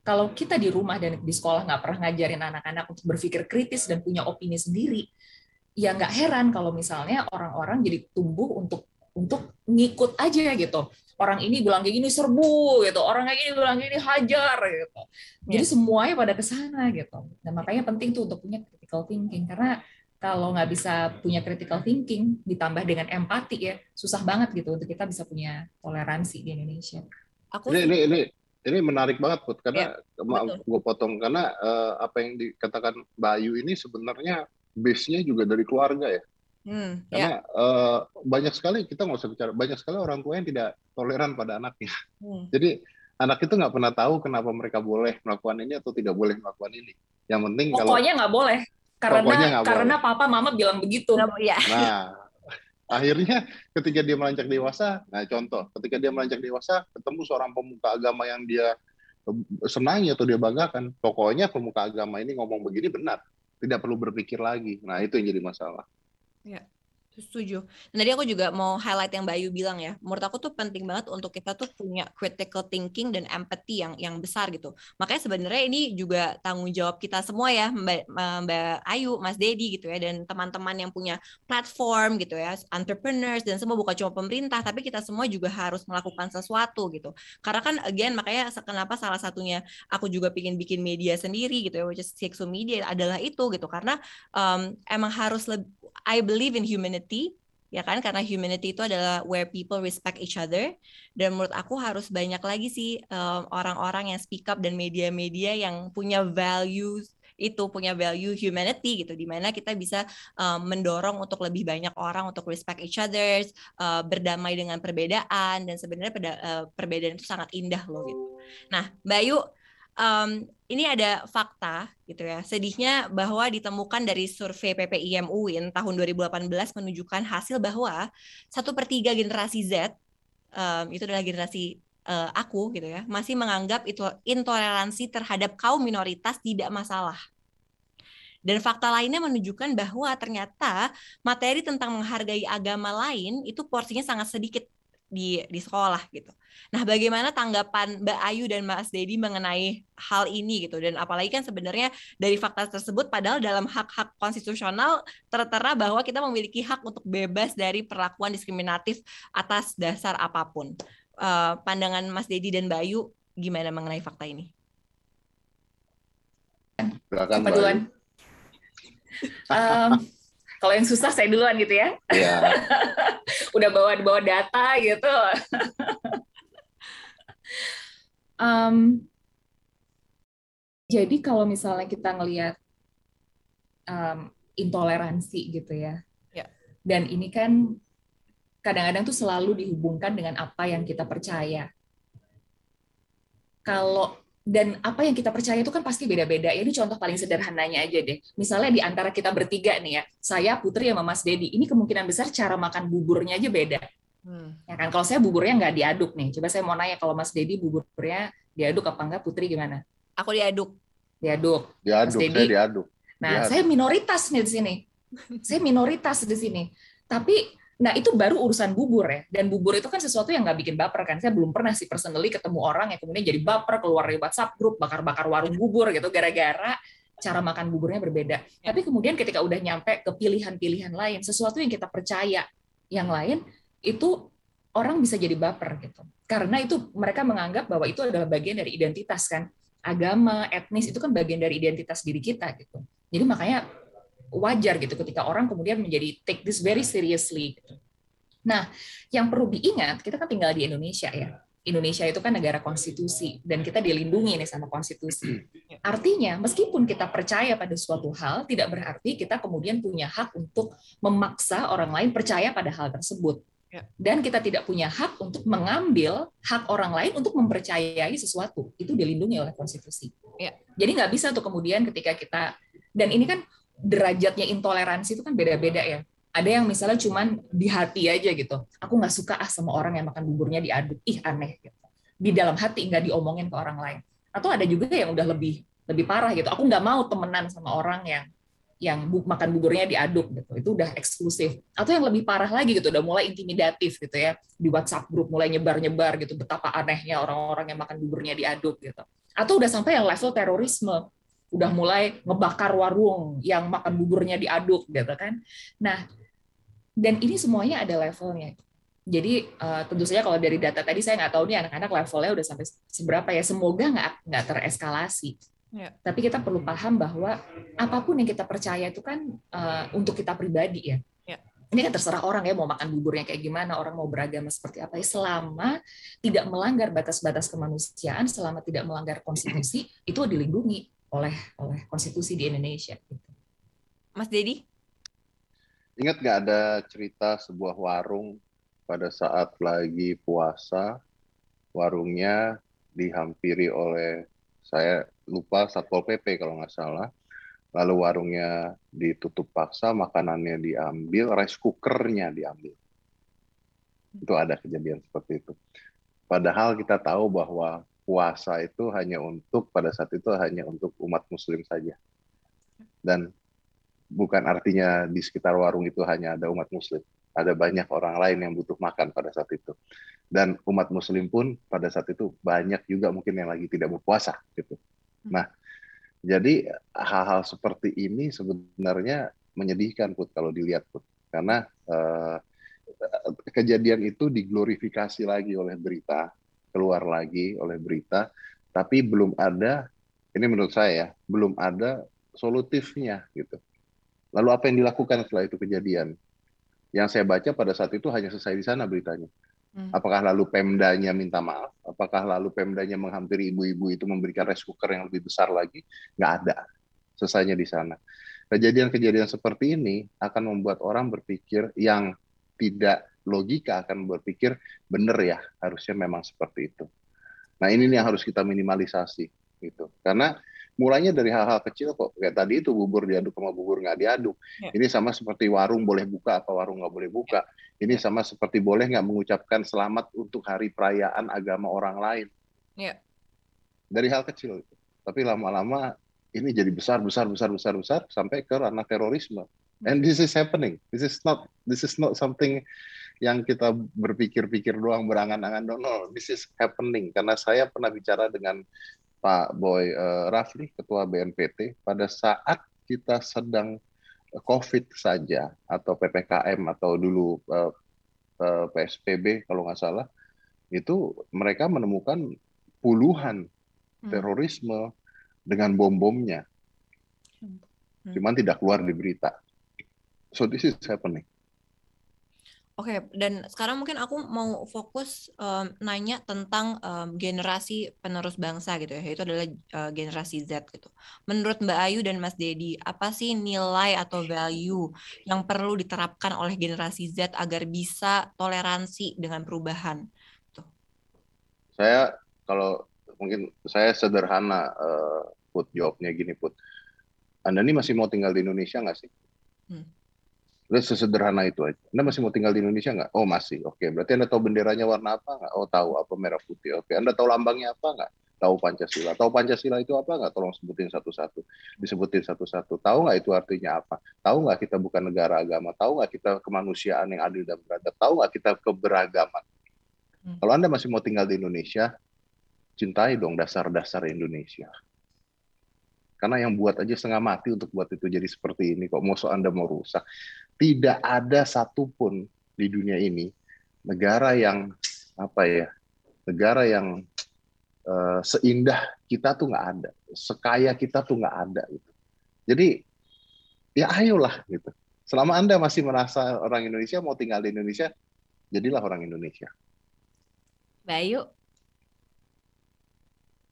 Kalau kita di rumah dan di sekolah nggak pernah ngajarin anak-anak untuk berpikir kritis dan punya opini sendiri, ya nggak heran kalau misalnya orang-orang jadi tumbuh untuk untuk ngikut aja gitu. Orang ini bilang kayak gini serbu gitu, orang kayak gini bilang gini hajar gitu. Jadi yeah. semuanya pada ke sana gitu. Dan makanya penting tuh untuk punya critical thinking karena kalau nggak bisa punya critical thinking ditambah dengan empati ya susah banget gitu untuk kita bisa punya toleransi di Indonesia. Aku ini ini ini, ini menarik banget put karena ya, gue potong karena uh, apa yang dikatakan Bayu ini sebenarnya base-nya juga dari keluarga ya. Hmm, Karena ya. uh, banyak sekali kita nggak usah bicara banyak sekali orang tua yang tidak toleran pada anaknya. Hmm. Jadi anak itu nggak pernah tahu kenapa mereka boleh melakukan ini atau tidak boleh melakukan ini. Yang penting pokoknya nggak boleh karena karena boleh. papa mama bilang begitu. Ya. Nah akhirnya ketika dia melanjak dewasa, nah contoh ketika dia melanjak dewasa ketemu seorang pemuka agama yang dia senangi atau dia banggakan, pokoknya pemuka agama ini ngomong begini benar tidak perlu berpikir lagi. Nah, itu yang jadi masalah. Ya. Setuju. Dan tadi aku juga mau highlight yang Bayu bilang ya. Menurut aku tuh penting banget untuk kita tuh punya critical thinking dan empathy yang yang besar gitu. Makanya sebenarnya ini juga tanggung jawab kita semua ya, Mbak, Mbak Ayu, Mas Dedi gitu ya, dan teman-teman yang punya platform gitu ya, entrepreneurs dan semua bukan cuma pemerintah, tapi kita semua juga harus melakukan sesuatu gitu. Karena kan again makanya kenapa salah satunya aku juga pingin bikin media sendiri gitu ya, which is Sexo Media adalah itu gitu. Karena um, emang harus lebih I believe in humanity ya kan? Karena humanity itu adalah where people respect each other. Dan menurut aku harus banyak lagi sih orang-orang um, yang speak up dan media-media yang punya values itu punya value humanity gitu. Di mana kita bisa uh, mendorong untuk lebih banyak orang untuk respect each others uh, berdamai dengan perbedaan. Dan sebenarnya uh, perbedaan itu sangat indah loh gitu. Nah Bayu um, ini ada fakta gitu ya. Sedihnya bahwa ditemukan dari survei PPIM UIN tahun 2018 menunjukkan hasil bahwa satu per tiga generasi Z um, itu adalah generasi uh, aku gitu ya masih menganggap itu intoleransi terhadap kaum minoritas tidak masalah. Dan fakta lainnya menunjukkan bahwa ternyata materi tentang menghargai agama lain itu porsinya sangat sedikit di di sekolah gitu. Nah, bagaimana tanggapan Mbak Ayu dan Mas Dedi mengenai hal ini gitu dan apalagi kan sebenarnya dari fakta tersebut padahal dalam hak-hak konstitusional tertera bahwa kita memiliki hak untuk bebas dari perlakuan diskriminatif atas dasar apa pun. Uh, pandangan Mas Dedi dan Mbak Ayu gimana mengenai fakta ini? Silakan Mbak Ayu. Um, kalau yang susah saya duluan gitu ya. Iya. Udah bawa bawa data gitu. um, jadi kalau misalnya kita ngelihat um, intoleransi gitu ya, ya, dan ini kan kadang-kadang tuh selalu dihubungkan dengan apa yang kita percaya. Kalau dan apa yang kita percaya itu kan pasti beda-beda. Ini contoh paling sederhananya aja deh. Misalnya di antara kita bertiga nih ya, saya Putri sama Mas Dedi. Ini kemungkinan besar cara makan buburnya aja beda. Hmm. Ya kan kalau saya buburnya nggak diaduk nih. Coba saya mau nanya kalau Mas Dedi buburnya diaduk apa enggak? Putri gimana? Aku diaduk. Diaduk. Diaduk. Mas Dedi. Saya diaduk. Nah, diaduk. saya minoritas nih di sini. saya minoritas di sini. Tapi Nah, itu baru urusan bubur ya. Dan bubur itu kan sesuatu yang nggak bikin baper kan. Saya belum pernah sih personally ketemu orang yang kemudian jadi baper keluar dari WhatsApp grup bakar-bakar warung bubur gitu gara-gara cara makan buburnya berbeda. Ya. Tapi kemudian ketika udah nyampe ke pilihan-pilihan lain, sesuatu yang kita percaya yang lain itu orang bisa jadi baper gitu. Karena itu mereka menganggap bahwa itu adalah bagian dari identitas kan. Agama, etnis itu kan bagian dari identitas diri kita gitu. Jadi makanya wajar gitu ketika orang kemudian menjadi take this very seriously. Gitu. Nah, yang perlu diingat, kita kan tinggal di Indonesia ya. Indonesia itu kan negara konstitusi dan kita dilindungi nih sama konstitusi. Artinya, meskipun kita percaya pada suatu hal, tidak berarti kita kemudian punya hak untuk memaksa orang lain percaya pada hal tersebut. Ya. Dan kita tidak punya hak untuk mengambil hak orang lain untuk mempercayai sesuatu. Itu dilindungi oleh konstitusi. Ya. Jadi nggak bisa tuh kemudian ketika kita dan ini kan derajatnya intoleransi itu kan beda-beda ya. Ada yang misalnya cuman di hati aja gitu. Aku nggak suka ah sama orang yang makan buburnya diaduk. Ih aneh gitu. Di dalam hati nggak diomongin ke orang lain. Atau ada juga yang udah lebih lebih parah gitu. Aku nggak mau temenan sama orang yang yang bu, makan buburnya diaduk gitu. Itu udah eksklusif. Atau yang lebih parah lagi gitu, udah mulai intimidatif gitu ya. Di WhatsApp grup mulai nyebar-nyebar gitu betapa anehnya orang-orang yang makan buburnya diaduk gitu. Atau udah sampai yang level terorisme udah mulai ngebakar warung yang makan buburnya diaduk gitu kan. Nah, dan ini semuanya ada levelnya. Jadi uh, tentu saja kalau dari data tadi saya nggak tahu nih anak-anak levelnya udah sampai seberapa ya. Semoga nggak nggak tereskalasi. Ya. Tapi kita perlu paham bahwa apa pun yang kita percaya itu kan uh, untuk kita pribadi ya. ya. Ini kan terserah orang ya mau makan buburnya kayak gimana, orang mau beragama seperti apa ya. Selama tidak melanggar batas-batas kemanusiaan, selama tidak melanggar konstitusi, itu dilindungi oleh oleh konstitusi di Indonesia. Gitu. Mas Dedi? Ingat nggak ada cerita sebuah warung pada saat lagi puasa, warungnya dihampiri oleh saya lupa satpol pp kalau nggak salah, lalu warungnya ditutup paksa, makanannya diambil, rice cookernya diambil. Itu ada kejadian seperti itu. Padahal kita tahu bahwa puasa itu hanya untuk pada saat itu hanya untuk umat muslim saja. Dan bukan artinya di sekitar warung itu hanya ada umat muslim. Ada banyak orang lain yang butuh makan pada saat itu. Dan umat muslim pun pada saat itu banyak juga mungkin yang lagi tidak berpuasa gitu. Nah, jadi hal-hal seperti ini sebenarnya menyedihkan put kalau dilihat put karena uh, kejadian itu diglorifikasi lagi oleh berita keluar lagi oleh berita, tapi belum ada, ini menurut saya, belum ada solutifnya gitu. Lalu apa yang dilakukan setelah itu kejadian? Yang saya baca pada saat itu hanya selesai di sana beritanya. Hmm. Apakah lalu Pemdanya minta maaf? Apakah lalu Pemdanya menghampiri ibu-ibu itu memberikan rice cooker yang lebih besar lagi? Nggak ada. selesainya di sana. Kejadian-kejadian seperti ini akan membuat orang berpikir yang tidak logika akan berpikir benar ya harusnya memang seperti itu. Nah ini nih yang harus kita minimalisasi gitu. Karena mulainya dari hal-hal kecil kok. Kayak tadi itu bubur diaduk sama bubur nggak diaduk. Ya. ini sama seperti warung boleh buka atau warung nggak boleh buka. Ini sama seperti boleh nggak mengucapkan selamat untuk hari perayaan agama orang lain. Ya. dari hal kecil tapi lama-lama ini jadi besar besar besar besar besar sampai ke ranah terorisme. And this is happening. This is not this is not something yang kita berpikir-pikir doang berangan-angan no, no this is happening karena saya pernah bicara dengan Pak Boy uh, Rafli ketua BNPT pada saat kita sedang COVID saja atau ppkm atau dulu uh, uh, PSBB kalau nggak salah itu mereka menemukan puluhan hmm. terorisme dengan bom-bomnya, hmm. cuman tidak keluar di berita. So this is happening. Oke, dan sekarang mungkin aku mau fokus um, nanya tentang um, generasi penerus bangsa gitu ya, yaitu adalah uh, generasi Z gitu. Menurut Mbak Ayu dan Mas Dedi, apa sih nilai atau value yang perlu diterapkan oleh generasi Z agar bisa toleransi dengan perubahan? Tuh. Saya kalau mungkin saya sederhana uh, put jawabnya gini put. Anda ini masih mau tinggal di Indonesia nggak sih? Hmm Udah sesederhana itu aja. Anda masih mau tinggal di Indonesia nggak? Oh masih. Oke. Berarti Anda tahu benderanya warna apa nggak? Oh tahu. Apa merah putih? Oke. Anda tahu lambangnya apa nggak? Tahu Pancasila. Tahu Pancasila itu apa nggak? Tolong sebutin satu-satu. Disebutin satu-satu. Tahu nggak itu artinya apa? Tahu nggak kita bukan negara agama? Tahu nggak kita kemanusiaan yang adil dan beradab? Tahu nggak kita keberagaman? Hmm. Kalau Anda masih mau tinggal di Indonesia, cintai dong dasar-dasar Indonesia. Karena yang buat aja setengah mati untuk buat itu jadi seperti ini. Kok mau Anda mau rusak? Tidak ada satupun di dunia ini negara yang apa ya? Negara yang uh, seindah kita tuh nggak ada, sekaya kita tuh nggak ada gitu. Jadi ya ayolah gitu. Selama Anda masih merasa orang Indonesia mau tinggal di Indonesia, jadilah orang Indonesia. Bayu.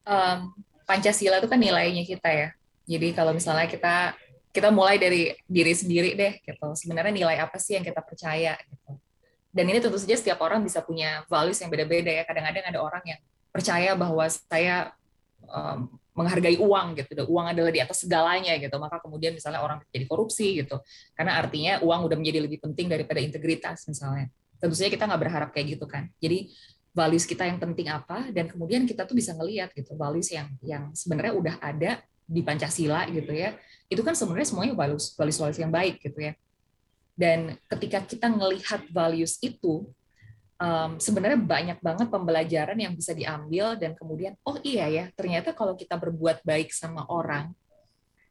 Um, Pancasila itu kan nilainya kita ya. Jadi kalau misalnya kita kita mulai dari diri sendiri deh gitu. Sebenarnya nilai apa sih yang kita percaya gitu. Dan ini tentu saja setiap orang bisa punya values yang beda-beda ya. Kadang-kadang ada orang yang percaya bahwa saya um, menghargai uang gitu. Uang adalah di atas segalanya gitu. Maka kemudian misalnya orang jadi korupsi gitu. Karena artinya uang udah menjadi lebih penting daripada integritas misalnya. Tentu saja kita nggak berharap kayak gitu kan. Jadi values kita yang penting apa dan kemudian kita tuh bisa ngelihat gitu values yang yang sebenarnya udah ada di Pancasila gitu ya itu kan sebenarnya semuanya values values values yang baik gitu ya. Dan ketika kita melihat values itu um, sebenarnya banyak banget pembelajaran yang bisa diambil dan kemudian oh iya ya ternyata kalau kita berbuat baik sama orang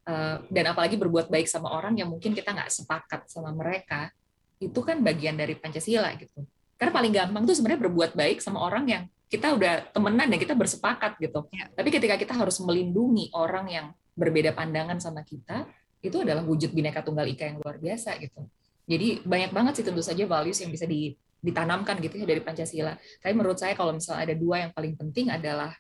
uh, dan apalagi berbuat baik sama orang yang mungkin kita nggak sepakat sama mereka itu kan bagian dari Pancasila gitu. Karena paling gampang tuh sebenarnya berbuat baik sama orang yang kita udah temenan dan kita bersepakat gitu. Ya. Tapi ketika kita harus melindungi orang yang berbeda pandangan sama kita, itu adalah wujud bineka tunggal ika yang luar biasa gitu. Jadi banyak banget sih tentu saja values yang bisa ditanamkan gitu ya dari Pancasila. Tapi menurut saya kalau misalnya ada dua yang paling penting adalah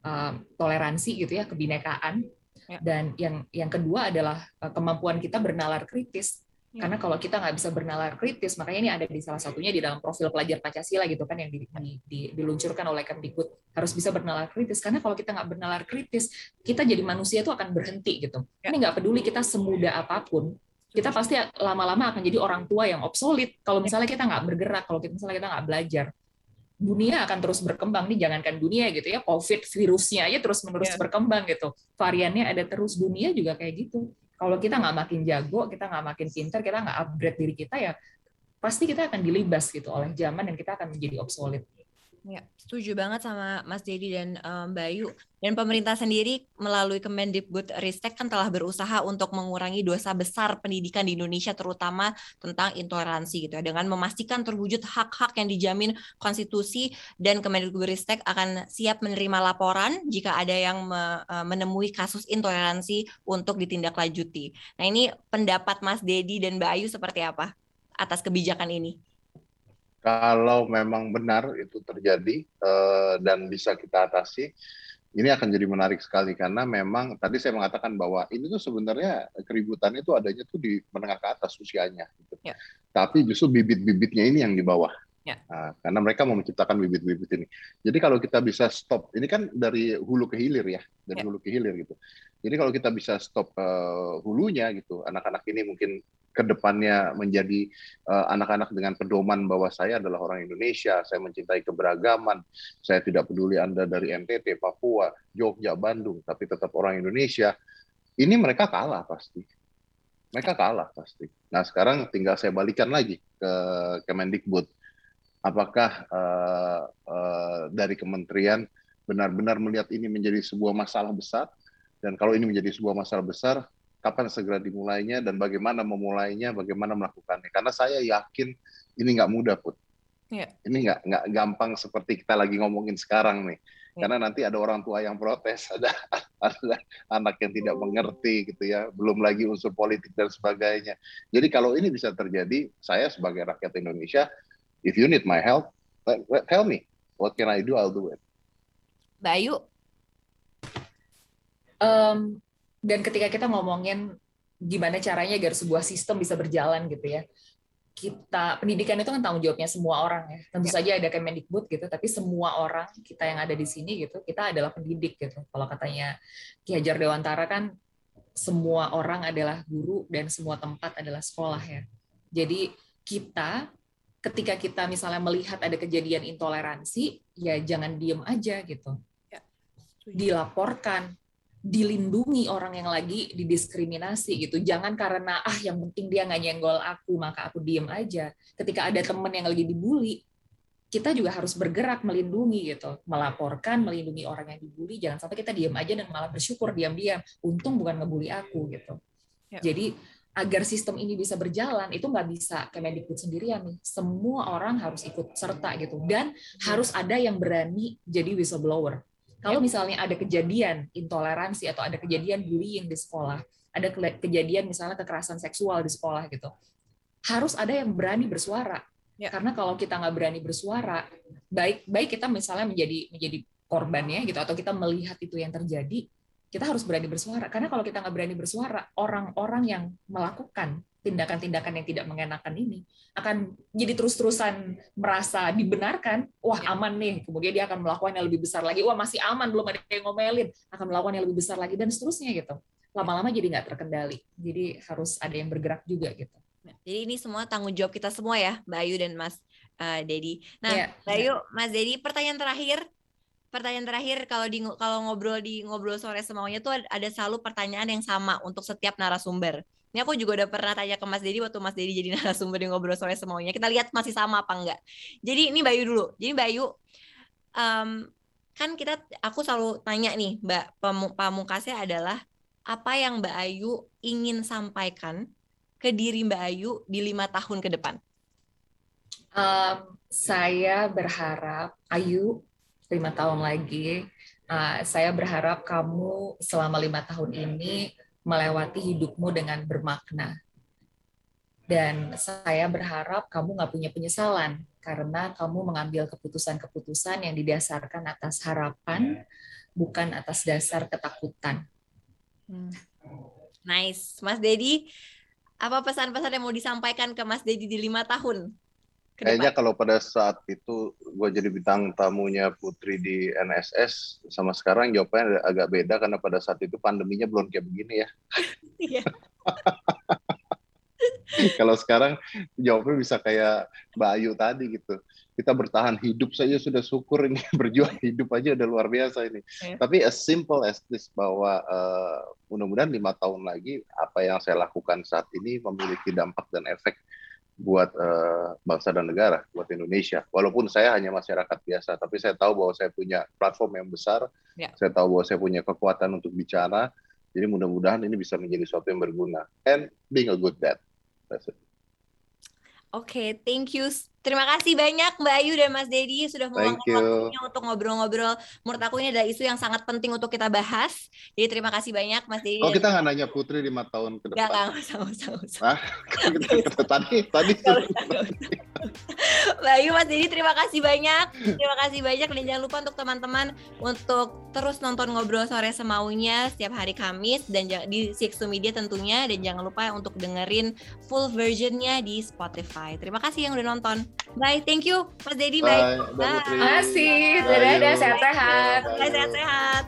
um, toleransi gitu ya, kebinekaan, ya. dan yang yang kedua adalah uh, kemampuan kita bernalar kritis Iya. Karena kalau kita nggak bisa bernalar kritis, makanya ini ada di salah satunya di dalam profil pelajar Pancasila gitu kan yang di, di, di, diluncurkan oleh Kemdikbud harus bisa bernalar kritis. Karena kalau kita nggak bernalar kritis, kita jadi manusia itu akan berhenti gitu. Ya. Ini nggak peduli kita semuda apa pun, kita pasti lama-lama akan jadi orang tua yang obsolet kalau misalnya kita nggak bergerak, kalau misalnya kita nggak belajar. Dunia akan terus berkembang nih, jangankan dunia gitu ya, COVID virusnya aja terus menerus yeah. berkembang gitu. Variannya ada terus dunia juga kayak gitu kalau kita nggak makin jago, kita nggak makin pinter, kita nggak upgrade diri kita ya pasti kita akan dilibas gitu oleh zaman dan kita akan menjadi obsolete. Ya, setuju banget sama Mas Dedi dan um, Bayu. Dan pemerintah sendiri melalui Kemendikbud Ristek kan telah berusaha untuk mengurangi dosa besar pendidikan di Indonesia terutama tentang intoleransi gitu ya dengan memastikan terwujud hak-hak yang dijamin konstitusi dan Kemendikbud Ristek akan siap menerima laporan jika ada yang me, menemui kasus intoleransi untuk ditindaklanjuti. Nah, ini pendapat Mas Dedi dan Bayu seperti apa atas kebijakan ini? Kalau memang benar itu terjadi uh, dan bisa kita atasi, ini akan jadi menarik sekali karena memang tadi saya mengatakan bahwa ini tuh sebenarnya keributan itu adanya tuh di menengah ke atas usianya. Gitu. Ya. Tapi justru bibit-bibitnya ini yang di bawah. Ya. Nah, karena mereka mau menciptakan bibit-bibit ini. Jadi kalau kita bisa stop, ini kan dari hulu ke hilir ya, dari ya. hulu ke hilir gitu. Jadi kalau kita bisa stop uh, hulunya gitu, anak-anak ini mungkin ke depannya menjadi eh, anak-anak uh, dengan pedoman bahwa saya adalah orang Indonesia, saya mencintai keberagaman, saya tidak peduli Anda dari NTT, Papua, Jogja, Bandung, tapi tetap orang Indonesia. Ini mereka kalah pasti. Mereka kalah pasti. Nah sekarang tinggal saya balikan lagi ke Kemendikbud. Apakah uh, uh, dari kementerian benar-benar melihat ini menjadi sebuah masalah besar? Dan kalau ini menjadi sebuah masalah besar, kapan segera dimulainya dan bagaimana memulainya, bagaimana melakukannya. Karena saya yakin ini nggak mudah, put. Yeah. Ini nggak nggak gampang seperti kita lagi ngomongin sekarang nih. Yeah. Karena nanti ada orang tua yang protes, ada ada anak yang tidak mengerti gitu ya, belum lagi unsur politik dan sebagainya. Jadi kalau ini bisa terjadi, saya sebagai rakyat Indonesia, if you need my help, tell me what can I do, I'll do it. Bayu. Um, dan ketika kita ngomongin gimana caranya agar sebuah sistem bisa berjalan gitu ya kita pendidikan itu kan tanggung jawabnya semua orang ya tentu ya. saja ada Kemendikbud gitu tapi semua orang kita yang ada di sini gitu kita adalah pendidik gitu kalau katanya Ki Hajar Dewantara kan semua orang adalah guru dan semua tempat adalah sekolah ya jadi kita ketika kita misalnya melihat ada kejadian intoleransi ya jangan diem aja gitu ya. dilaporkan dilindungi orang yang lagi didiskriminasi gitu. Jangan karena ah yang penting dia nggak nyenggol aku maka aku diem aja. Ketika ada temen yang lagi dibully, kita juga harus bergerak melindungi gitu, melaporkan, melindungi orang yang dibully. Jangan sampai kita diem aja dan malah bersyukur diam-diam. Untung bukan ngebully aku gitu. Ya. Jadi agar sistem ini bisa berjalan itu nggak bisa Kemendikbud sendirian nih. Semua orang harus ikut serta gitu dan harus ada yang berani jadi whistleblower kalau misalnya ada kejadian intoleransi atau ada kejadian bullying di sekolah, ada kejadian misalnya kekerasan seksual di sekolah gitu, harus ada yang berani bersuara. Ya. Karena kalau kita nggak berani bersuara, baik baik kita misalnya menjadi menjadi korbannya gitu atau kita melihat itu yang terjadi, kita harus berani bersuara. Karena kalau kita nggak berani bersuara, orang-orang yang melakukan tindakan-tindakan yang tidak mengenakan ini akan jadi terus-terusan merasa dibenarkan, wah ya. aman nih, kemudian dia akan melakukan yang lebih besar lagi, wah masih aman, belum ada yang ngomelin, akan melakukan yang lebih besar lagi dan seterusnya gitu. Lama-lama jadi nggak terkendali, jadi harus ada yang bergerak juga gitu. Nah, jadi ini semua tanggung jawab kita semua ya, Mbak Ayu dan Mas uh, Dedi. Nah, ya, Mbak Ayu, ya. Mas Dedi, pertanyaan terakhir, pertanyaan terakhir kalau di kalau ngobrol di ngobrol sore semaunya tuh ada selalu pertanyaan yang sama untuk setiap narasumber. Ini aku juga udah pernah tanya ke Mas Dedi waktu Mas Dedi jadi narasumber di ngobrol sore semuanya. Kita lihat masih sama apa enggak. Jadi ini Bayu dulu. Jadi Bayu, um, kan kita aku selalu tanya nih Mbak Pamungkasnya adalah apa yang Mbak Ayu ingin sampaikan ke diri Mbak Ayu di lima tahun ke depan? Um, saya berharap Ayu lima tahun lagi, uh, saya berharap kamu selama lima tahun ini melewati hidupmu dengan bermakna. Dan saya berharap kamu nggak punya penyesalan karena kamu mengambil keputusan-keputusan yang didasarkan atas harapan, bukan atas dasar ketakutan. Hmm. Nice, Mas Dedi. Apa pesan-pesan yang mau disampaikan ke Mas Dedi di lima tahun Kayaknya kalau pada saat itu gue jadi bintang tamunya Putri di NSS sama sekarang jawabannya agak beda karena pada saat itu pandeminya belum kayak begini ya. Iya. kalau sekarang jawabnya bisa kayak Mbak Ayu tadi gitu. Kita bertahan hidup saja sudah syukur ini berjuang hidup aja udah luar biasa ini. Yeah. Tapi as simple as this bahwa uh, mudah-mudahan lima tahun lagi apa yang saya lakukan saat ini memiliki dampak dan efek buat uh, bangsa dan negara, buat Indonesia. Walaupun saya hanya masyarakat biasa, tapi saya tahu bahwa saya punya platform yang besar, ya. saya tahu bahwa saya punya kekuatan untuk bicara. Jadi mudah-mudahan ini bisa menjadi sesuatu yang berguna. And being a good dad. That's it. Oke, okay, thank you. Terima kasih banyak Mbak Ayu dan Mas Dedi sudah meluangkan waktunya untuk ngobrol-ngobrol. Menurut aku ini adalah isu yang sangat penting untuk kita bahas. Jadi terima kasih banyak Mas Dedi. Oh kita nggak nanya Putri lima tahun ke depan? Nggak, nggak, sama-sama. Ah, tadi, tadi. Bayu Mas Dedi terima kasih banyak. Terima kasih banyak dan jangan lupa untuk teman-teman untuk terus nonton ngobrol sore semaunya setiap hari Kamis dan di Sixto Media tentunya dan jangan lupa untuk dengerin full versionnya di Spotify. Terima kasih yang udah nonton. Bye, thank you Mas Dedi. Bye. Bye. Terima kasih. Dadah, sehat-sehat. Bye, sehat-sehat.